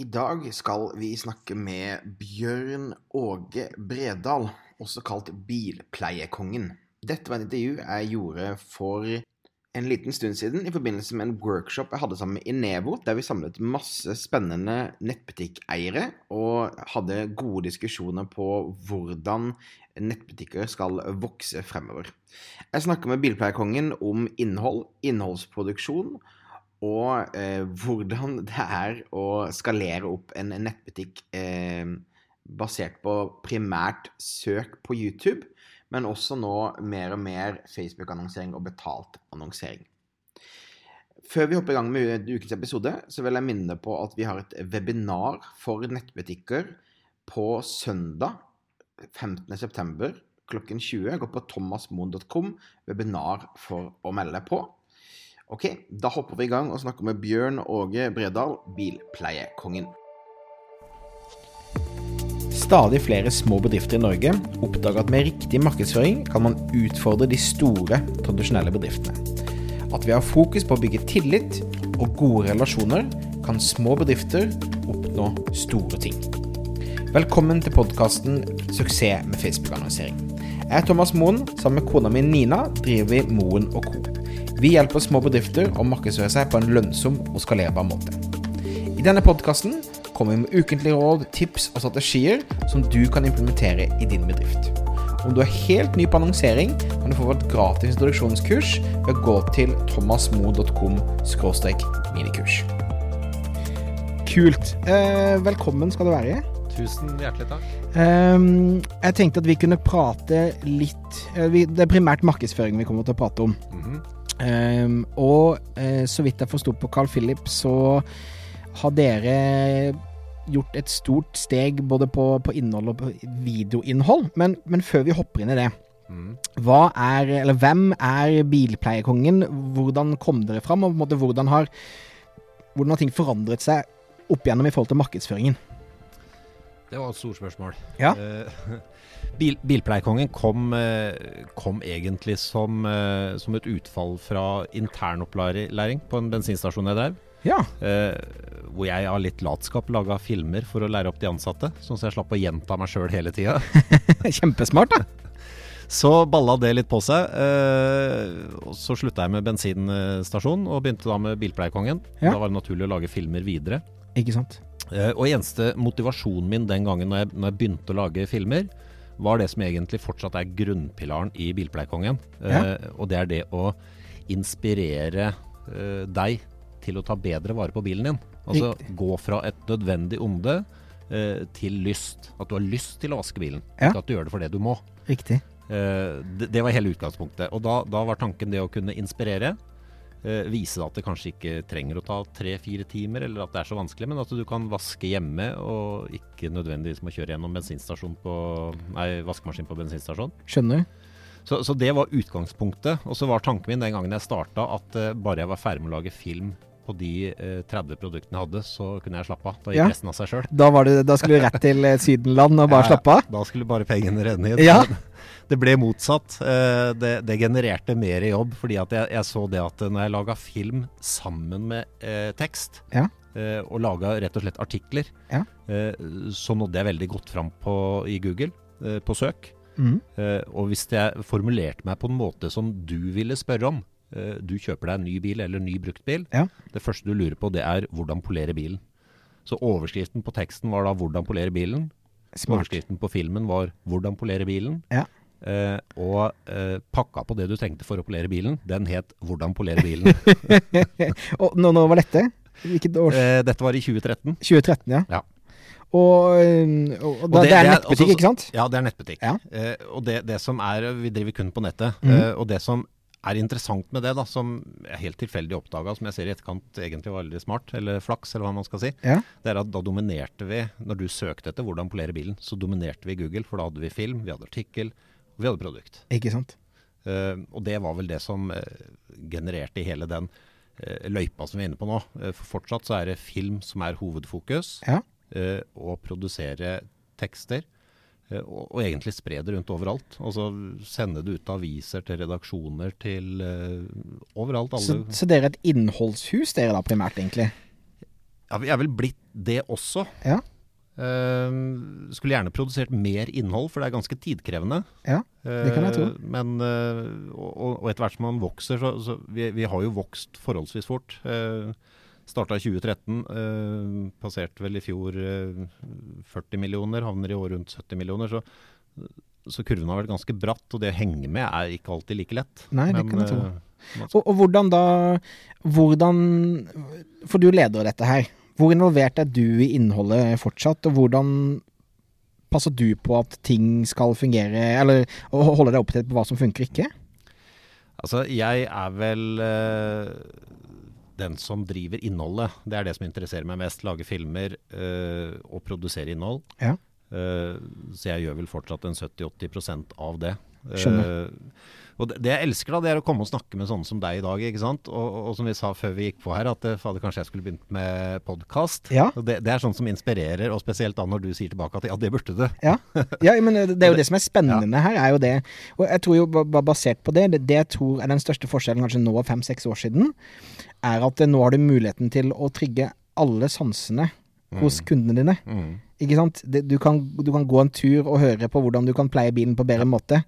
I dag skal vi snakke med Bjørn Åge Bredal, også kalt Bilpleiekongen. Dette var et intervju jeg gjorde for en liten stund siden i forbindelse med en workshop jeg hadde sammen med Inevo, der vi samlet masse spennende nettbutikkeiere og hadde gode diskusjoner på hvordan nettbutikker skal vokse fremover. Jeg snakker med Bilpleiekongen om innhold, innholdsproduksjon og eh, hvordan det er å skalere opp en nettbutikk eh, basert på primært søk på YouTube, men også nå mer og mer Facebook-annonsering og betalt annonsering. Før vi hopper i gang med ukens episode, så vil jeg minne på at vi har et webinar for nettbutikker på søndag 15.9. klokken 20. Gå på thomasmoen.com, webinar for å melde på. Ok, da hopper vi i gang og snakker med Bjørn Åge Bredal, bilpleiekongen. Stadig flere små bedrifter i Norge oppdager at med riktig markedsføring kan man utfordre de store, tradisjonelle bedriftene. At vi har fokus på å bygge tillit og gode relasjoner, kan små bedrifter oppnå store ting. Velkommen til podkasten 'Suksess med Facebook-annonsering'. Jeg er Thomas Moen. Sammen med kona mi Nina driver vi Moen og Co. Vi hjelper små bedrifter å markedsføre seg på en lønnsom og skalerbar måte. I denne podkasten kommer vi med ukentlige råd, tips og strategier som du kan implementere i din bedrift. Om du er helt ny på annonsering, kan du få vårt gratis introduksjonskurs ved å gå til thomasmo.com minikurs. Kult. Eh, velkommen skal du være. Tusen hjertelig takk. Um, jeg tenkte at vi kunne prate litt vi, Det er primært markedsføring vi kommer til å prate om. Mm -hmm. Um, og uh, så vidt jeg forsto på Carl Philip, så har dere gjort et stort steg både på, på innhold og på videoinnhold. Men, men, før vi hopper inn i det. Mm. Hva er, eller hvem er bilpleiekongen? Hvordan kom dere fram? Og på en måte, hvordan har, hvordan har ting forandret seg opp igjennom i forhold til markedsføringen? Det var et stort spørsmål. Ja. Uh, bil, bilpleiekongen kom, uh, kom, egentlig som, uh, som, et utfall fra internopplæring på en bensinstasjon jeg drev. Ja. hvor jeg av litt latskap laga filmer for å lære opp de ansatte. Sånn at jeg slapp å gjenta meg sjøl hele tida. Kjempesmart, da. Så balla det litt på seg. og så slutta jeg med bensinstasjon og begynte da med Bilpleiekongen. Ja. Da var det naturlig å lage filmer videre. Ikke sant. Uh, og eneste motivasjonen min den gangen når jeg, når jeg, begynte å lage filmer, var det som egentlig fortsatt er grunnpilaren i Bilpleiekongen. Uh, Ja. og det er det å inspirere uh, deg til å ta bedre vare på bilen din. Altså Riktig. gå fra et nødvendig onde til lyst. At du har lyst til å vaske bilen, Ja. ikke at du gjør det for det du må. Riktig. det, det var hele utgangspunktet. Og da, da var tanken det å kunne inspirere. Eh, vise at det kanskje ikke trenger å ta tre-fire timer, eller at det er så vanskelig, men at du kan vaske hjemme og ikke nødvendigvis må kjøre gjennom bensinstasjon på, nei, vaskemaskin på bensinstasjon. Skjønner. Så, så det var utgangspunktet. Og så var tanken min den gangen jeg starta, at eh, bare jeg var ferdig med å lage film på de eh, 30 produktene jeg hadde, så kunne jeg slappe av. Da gikk Ja. resten av seg sjøl. Da, da skulle du rett til eh, Sydenland og bare Ja, slappe av? Da skulle bare pengene renne inn. Ja. Det ble motsatt. Eh, Det, det genererte mer jobb, fordi at jeg, jeg så det at når jeg laga film sammen med eh, tekst, Ja. eh, og laga rett og slett artikler, Ja. eh, så nådde jeg veldig godt fram på, i Google, eh, på søk. Mm. Eh, og hvis jeg formulerte meg på en måte som du ville spørre om, eh, du kjøper deg en ny bil eller en ny bruktbil, Ja. det første du lurer på det er hvordan polere bilen. Så overskriften på teksten var da 'hvordan polere bilen'. Smart. Overskriften på filmen var 'Hvordan polere bilen'. Ja. Eh, og eh, pakka på det du trengte for å polere bilen, den het 'Hvordan polere bilen'. og når, når var dette? Hvilket år? eh, dette var i 2013. 2013, ja. Ja. Og, og, og Og det, det- er nettbutikk, også- ikke sant? Ja, det er nettbutikk. Ja. Eh, og det, det som er Vi driver kun på nettet. Mm. eh, og det som er interessant med det, da, som jeg helt tilfeldig oppdaga, som jeg ser i etterkant egentlig var veldig smart, eller flaks, eller hva man skal si, Ja. det er at da dominerte vi, når du søkte etter hvordan polere bilen, så dominerte vi Google, for da hadde vi film, vi hadde artikkel, og vi hadde produkt. Ikke sant? Uh, og det var vel det som uh, genererte hele den uh, løypa som vi er inne på nå. For fortsatt så er det film som er hovedfokus, Ja. og produsere tekster. Eh, Og, og egentlig spre det rundt overalt. Altså sende det ut til aviser, til redaksjoner, til uh, overalt. Så, så dere er et innholdshus, dere da, primært, egentlig? Ja, vi er vel blitt det også. Ja. Uh, skulle gjerne produsert mer innhold, for det er ganske tidkrevende. Ja, det kan jeg tro. Uh, men, og, og etter hvert som man vokser, så, så vi, vi har jo vokst forholdsvis fort. Uh, Starta i 2013, eh, passerte vel i fjor eh, 40 millioner, havner i år rundt 70 millioner. Så, så kurven har vært ganske bratt, og det å henge med er ikke alltid like lett. Nei, det kan jeg tro. eh, Og, og hvordan da Hvordan For du leder dette her. Hvor involvert er du i innholdet fortsatt, og hvordan passer du på at ting skal fungere, eller holder deg oppdatert på hva som funker ikke? Altså, jeg er vel eh, den som driver innholdet. Det er det som interesserer meg mest. Lage filmer eh, og produsere innhold. Ja. Uh, så jeg gjør vel fortsatt en 70-80 av det. Skjønner. Eh, og det, det jeg elsker, da, det er å komme og snakke med sånne som deg i dag. ikke sant? Og, og, som vi sa før vi gikk på her, at eh, fader, kanskje jeg skulle begynt med podkast. Ja. Det, det er sånn som inspirerer, og spesielt da når du sier tilbake at ja, det burde du. Ja, ja men det er jo det som er spennende her, er jo det. Og jeg tror jo ba- ba- basert på det, det, jeg tror er den største forskjellen kanskje nå og fem-seks år siden, er at eh, nå har du muligheten til å trigge alle sansene hos kundene dine. Mm. Ikke sant? Du, kan, du kan gå en tur og høre på hvordan du kan pleie bilen på bedre måte.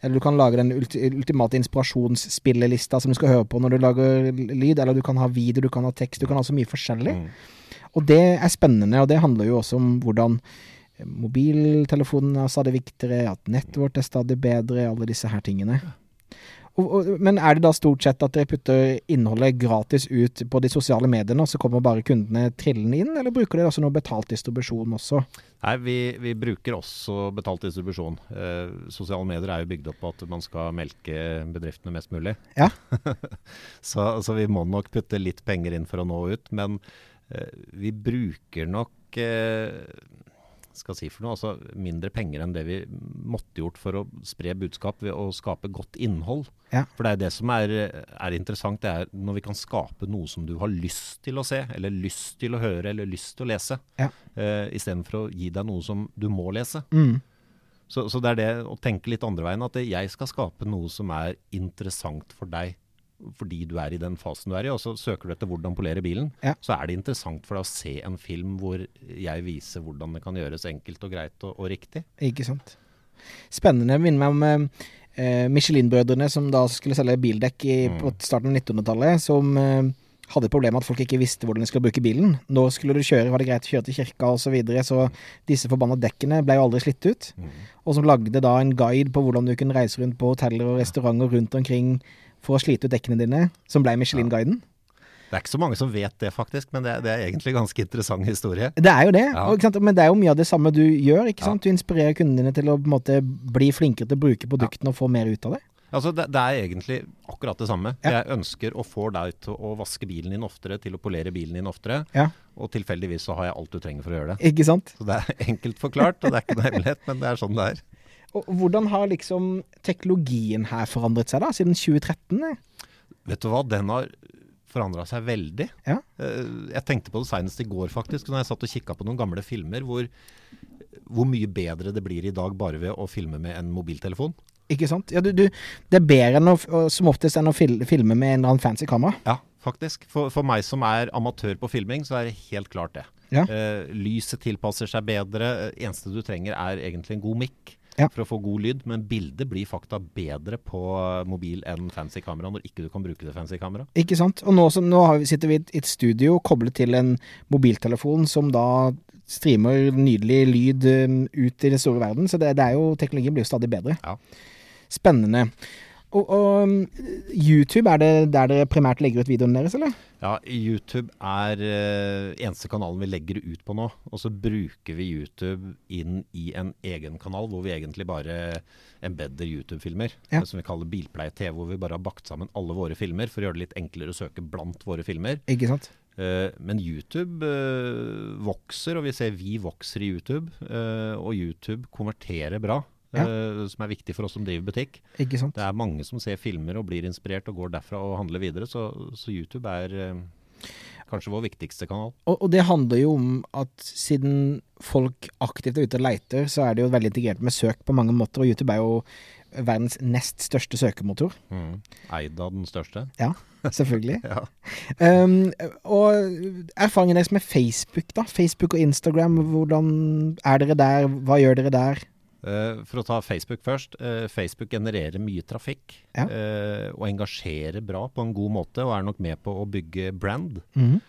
Eller du kan lage den ulti, ultimate inspirasjonsspillelista som du skal høre på når du lager lyd. Eller du kan ha video, du kan ha tekst. Du kan ha så mye forskjellig. Mm. Og det er spennende, og det handler jo også om hvordan mobiltelefonen er stadig viktigere, at nettet vårt er stadig bedre, alle disse her tingene. Men er det da stort sett at dere putter innholdet gratis ut på de sosiale mediene, og så kommer bare kundene trillende inn, eller bruker dere også noe betalt distribusjon også? Nei, vi, vi bruker også betalt distribusjon. Eh, sosiale medier er jo bygd opp på at man skal melke bedriftene mest mulig. Ja. så, så vi må nok putte litt penger inn for å nå ut. Men eh, vi bruker nok eh, skal si for noe, altså mindre penger enn det vi måtte gjort for å spre budskap ved å skape godt innhold. Ja. For det er det som er, er interessant, det er når vi kan skape noe som du har lyst til å se, eller lyst til å høre, eller lyst til å lese, Ja. Uh, istedenfor å gi deg noe som du må lese. Mm. Så, så det er det å tenke litt andre veien, at jeg skal skape noe som er interessant for deg fordi du er i den fasen du er i, og så søker du etter hvordan polere bilen, Ja. så er det interessant for deg å se en film hvor jeg viser hvordan det kan gjøres enkelt og greit og, og riktig. Ikke sant. Spennende. Minner meg om eh, Michelin-brødrene som da skulle selge bildekk i, Mm. på starten av 1900-tallet, som eh, hadde et problem med at folk ikke visste hvordan de skulle bruke bilen. Nå skulle du kjøre, var det greit å kjøre til kirka osv., så, videre, så disse forbanna dekkene ble jo aldri slitt ut. Og som lagde da en guide på hvordan du kunne reise rundt på hoteller og restauranter rundt omkring for å slite ut dekkene dine, som ble Michelin-guiden. Det er ikke så mange som vet det, faktisk, men det, er- det er egentlig en ganske interessant historie. Det er jo det, Ja. og, men det er jo mye av det samme du gjør. ikke Ja. Du inspirerer kundene dine til å måte bli flinkere til å bruke produktene og få mer ut av det. Altså, det, det er egentlig akkurat det samme. Ja. Jeg ønsker å få deg til å vaske bilen din oftere, til å polere bilen din oftere, Ja, og tilfeldigvis så har jeg alt du trenger for å gjøre det. ikke sant? Så det er enkelt forklart, og det er ikke noe hemmelighet, men det er sånn det er. Og hvordan har liksom teknologien her forandret seg da, siden 2013? eh? Vet du hva, den har forandra seg veldig. Ja. Eh, Jeg tenkte på det senest i går, faktisk, når jeg satt og kikka på noen gamle filmer, hvor, hvor mye bedre det blir i dag bare ved å filme med en mobiltelefon. Ikke sant? Ja, du, du, det er bedre å, som oftest enn å filme med en eller annen fancy kamera. Ja, faktisk. For, for meg som er amatør på filming, så er det helt klart det. Ja. Eh, lyset tilpasser seg bedre. Eh, Eneste du trenger er egentlig en god mic Ja. for å få god lyd. Men bildet blir fakta bedre på mobil enn fancy kamera når ikke du kan bruke det fancy kamera. Ikke sant? Og nå, så, nå sitter vi i et- et studio koblet til en mobiltelefon som da streamer nydelig lyd um, ut i den store verden. Så det, det er jo, teknologien blir jo stadig bedre. Ja. Spennende. Og, og um, YouTube, er det der dere primært legger ut videoene deres, eller? Ja, YouTube er eh, eneste kanalen vi legger ut på nå. Og så bruker vi YouTube inn i en egen kanal hvor vi egentlig bare embedder YouTube-filmer. Ja. Som vi kaller Bilpleie-TV, hvor vi bare har bakt sammen alle våre filmer for å gjøre det litt enklere å søke blant våre filmer. Ikke sant? Eh, men YouTube eh, vokser, og vi ser vi vokser i YouTube. eh, og YouTube konverterer bra, Ja. eh, som er viktig for oss som driver butikk. Ikke sant? Det er mange som ser filmer og blir inspirert og går derfra og handler videre, så, så YouTube er uh, kanskje vår viktigste kanal. Og, og det handler jo om at siden folk aktivt er ute og leiter, så er det jo veldig integrert med søk på mange måter. Og YouTube er jo verdens nest største søkemotor. Mm. Eid av den største. Ja, selvfølgelig. Ja. Um, og erfaringen deres med Facebook, da? Facebook og Instagram, hvordan er dere der? Hva gjør dere der? Eh, for å ta Facebook først. eh, Facebook genererer mye trafikk Ja. eh, og engasjerer bra på en god måte, og er nok med på å bygge brand. Mm.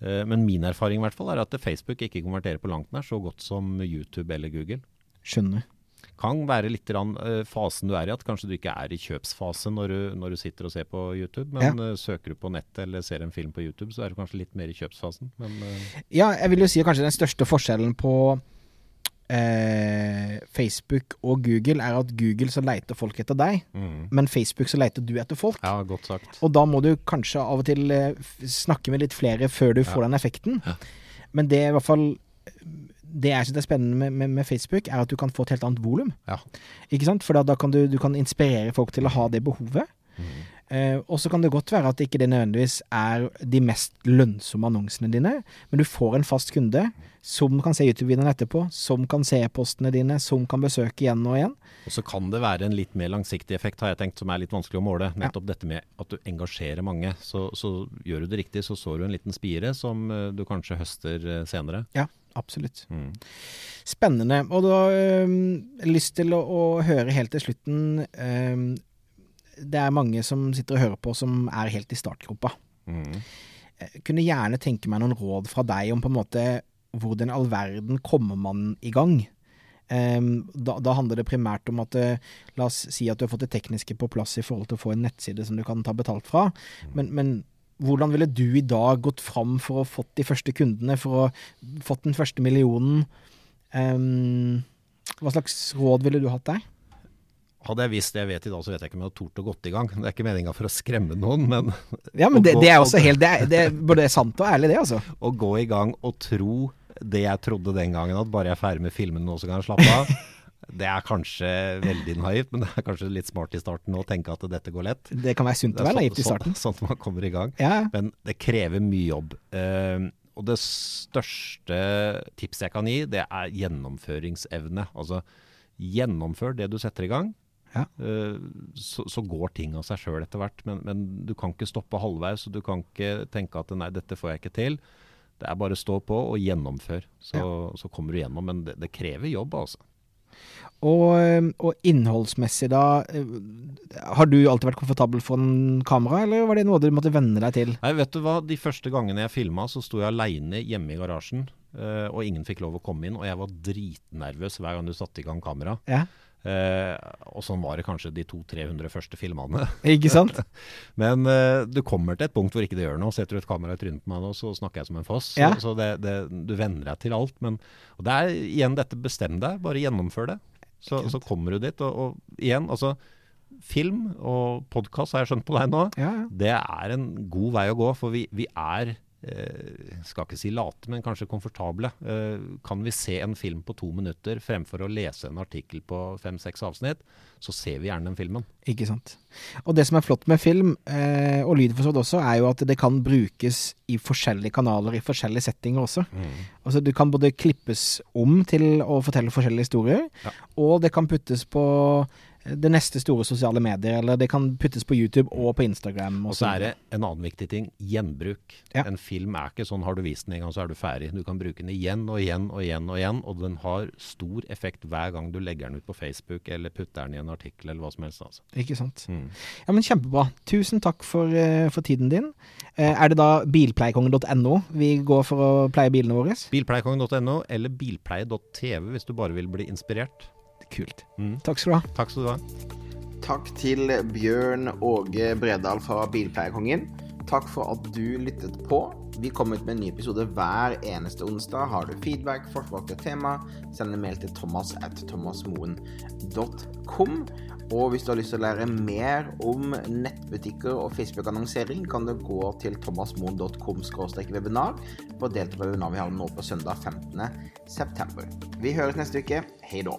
Men min erfaring i hvert fall er at Facebook ikke konverterer på langt nær så godt som YouTube eller Google. Skjønner. Kan være litt fasen du er i, at kanskje du ikke er i kjøpsfase når du, når du sitter og ser på YouTube. Men eh, søker du på nettet eller ser en film på YouTube, så er du kanskje litt mer i kjøpsfasen. Men Ja, jeg vil jo si at kanskje den største forskjellen på eh, Facebook og Google er at Google så leter folk etter deg, mm. men Facebook så leter du etter folk. ja, godt sagt. Og da må du kanskje av og til eh, snakke med litt flere før du får den effekten. Ja. Men det er i hvert fall Det jeg syns er spennende med, med, med Facebook, er at du kan få et helt annet volum. Ja. Ikke sant? For da, da kan du, du kan inspirere folk til å ha det behovet. Mm. Eh, og så kan det godt være at ikke det nødvendigvis er de mest lønnsomme annonsene dine, men du får en fast kunde som kan se YouTube-videoen etterpå, som kan se e-postene dine, som kan besøke igjen og igjen. Og så kan det være en litt mer langsiktig effekt, har jeg tenkt, som er litt vanskelig å måle. Nettopp dette med at du engasjerer mange. Så, så gjør du det riktig, så sår du en liten spire som eh, du kanskje høster eh, senere. Ja, absolutt. Mm. Spennende. Og da har jeg lyst til å, å høre helt til slutten Det er mange som sitter og hører på som er helt i startgropa. Mm. Jeg kunne gjerne tenke meg noen råd fra deg om på en måte hvordan i all verden kommer man i gang? Um, da, da handler det primært om at uh, La oss si at du har fått det tekniske på plass i forhold til å få en nettside som du kan ta betalt fra. Men, men hvordan ville du i dag gått fram for å fått de første kundene, for å fått den første millionen? Um, hva slags råd ville du hatt der? Hadde jeg visst det jeg vet i dag, så vet jeg ikke om jeg hadde tort å gått i gang. Det er ikke meninga for å skremme noen, men Ja, men det, gå- det er også helt Det er, det er både sant og ærlig, det, altså. å gå i gang og tro det jeg trodde den gangen, at bare jeg er ferdig med filmen nå, så kan jeg slappe av. Det er kanskje veldig naivt, men det er kanskje litt smart i starten å tenke at dette går lett. Det kan være sunt å være naivt i sånn- starten. Sånn, sånn at man kommer i gang. Ja, Men det krever mye jobb. Uh, og det største tipset jeg kan gi, det er gjennomføringsevne. Altså gjennomfør det du setter i gang. Ja. Eh, så, så går ting av seg sjøl etter hvert. Men, men du kan ikke stoppe halvveis, og du kan ikke tenke at nei, dette får jeg ikke til. Det er bare å stå på og gjennomføre, så, så kommer du gjennom. Men det, det krever jobb, altså. Og, og innholdsmessig da øh, Har du alltid vært komfortabel foran kamera, eller var det noe du måtte venne deg til? Nei, vet du hva? De første gangene jeg filma, så sto jeg aleine hjemme i garasjen. eh, og ingen fikk lov å komme inn. Og jeg var dritnervøs hver gang du satte i gang kamera. Ja, Eh, og sånn var det kanskje de 200-300 første filmene. Ikke sant? Men eh, du kommer til et punkt hvor ikke det gjør noe. Setter du et kamera i trynet på meg nå, så snakker jeg som en foss. Ja. Så, så det, det, du venner deg til alt. Men og det er igjen dette, bestem deg. Bare gjennomfør det. Så, så kommer du dit. Og, og igjen, altså Film og podkast har jeg skjønt på deg nå. Ja, ja. Det er en god vei å gå, for vi, vi er eh, skal ikke si late, men kanskje komfortable. Eh, kan vi se en film på to minutter fremfor å lese en artikkel på fem-seks avsnitt, så ser vi gjerne den filmen. Ikke sant. Og det som er flott med film, eh, og lyd for så vidt også, er jo at det kan brukes i forskjellige kanaler, i forskjellige settinger også. Altså du kan både klippes om til å fortelle forskjellige historier, Ja. og det kan puttes på det neste store sosiale medier, eller det kan puttes på YouTube og på Instagram. Og så er det en annen viktig ting, gjenbruk. Ja. En film er ikke sånn, har du vist den en gang, så er du ferdig. Du kan bruke den igjen og igjen og igjen og igjen, og den har stor effekt hver gang du legger den ut på Facebook, eller putter den i en artikkel, eller hva som helst. Altså. Ikke sant. Mm. Ja, men Kjempebra. Tusen takk for, eh, for tiden din. Eh, er det da bilpleiekongen.no vi går for å pleie bilene våre? Bilpleiekongen.no eller bilpleie.tv hvis du bare vil bli inspirert. Kult. Mm. Takk skal du ha. Takk skal du ha. Takk til Bjørn Åge Bredal fra Bilpleierkongen. Takk for at du lyttet på. Vi kommer ut med en ny episode hver eneste onsdag. Har du feedback, forslag til tema, send en mail til thomas at thomasmoen.com. Og hvis du har lyst til å lære mer om nettbutikker og Facebook-annonsering, kan du gå til thomasmoen.com webinar for å delta på webinar vi har nå på søndag 15.9. Vi høres neste uke. Hei da.